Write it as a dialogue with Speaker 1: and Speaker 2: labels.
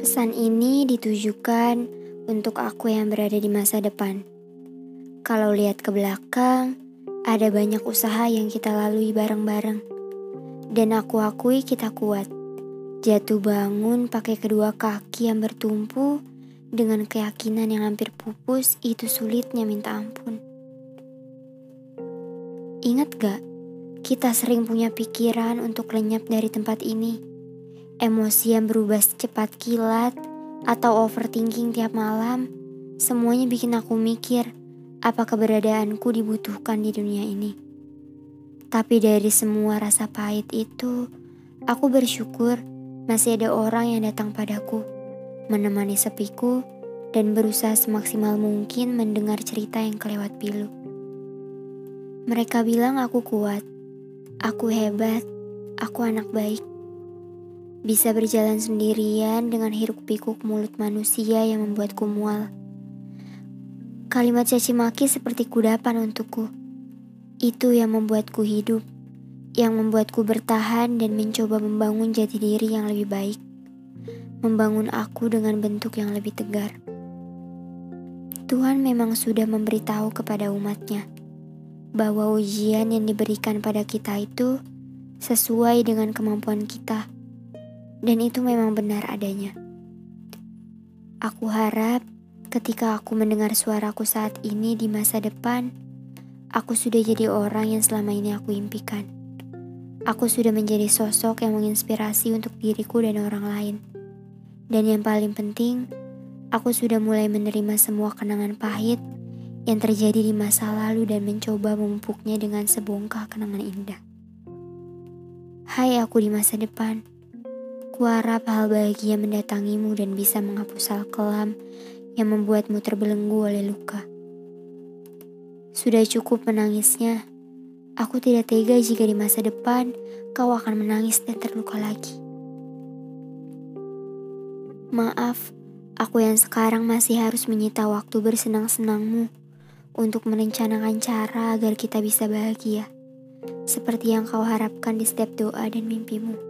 Speaker 1: Pesan ini ditujukan untuk aku yang berada di masa depan. Kalau lihat ke belakang, ada banyak usaha yang kita lalui bareng-bareng. Dan aku akui kita kuat. Jatuh bangun pakai kedua kaki yang bertumpu dengan keyakinan yang hampir pupus itu sulitnya minta ampun. Ingat gak, kita sering punya pikiran untuk lenyap dari tempat ini emosi yang berubah secepat kilat, atau overthinking tiap malam, semuanya bikin aku mikir apa keberadaanku dibutuhkan di dunia ini. Tapi dari semua rasa pahit itu, aku bersyukur masih ada orang yang datang padaku, menemani sepiku, dan berusaha semaksimal mungkin mendengar cerita yang kelewat pilu. Mereka bilang aku kuat, aku hebat, aku anak baik. Bisa berjalan sendirian dengan hiruk pikuk mulut manusia yang membuatku mual. Kalimat caci maki seperti kudapan untukku. Itu yang membuatku hidup, yang membuatku bertahan dan mencoba membangun jati diri yang lebih baik. Membangun aku dengan bentuk yang lebih tegar. Tuhan memang sudah memberitahu kepada umatnya bahwa ujian yang diberikan pada kita itu sesuai dengan kemampuan kita dan itu memang benar adanya. Aku harap ketika aku mendengar suaraku saat ini di masa depan, aku sudah jadi orang yang selama ini aku impikan. Aku sudah menjadi sosok yang menginspirasi untuk diriku dan orang lain. Dan yang paling penting, aku sudah mulai menerima semua kenangan pahit yang terjadi di masa lalu dan mencoba memupuknya dengan sebongkah kenangan indah. Hai aku di masa depan. Kuharap hal bahagia mendatangimu dan bisa menghapus hal kelam yang membuatmu terbelenggu oleh luka. Sudah cukup menangisnya. Aku tidak tega jika di masa depan kau akan menangis dan terluka lagi. Maaf, aku yang sekarang masih harus menyita waktu bersenang-senangmu untuk merencanakan cara agar kita bisa bahagia, seperti yang kau harapkan di setiap doa dan mimpimu.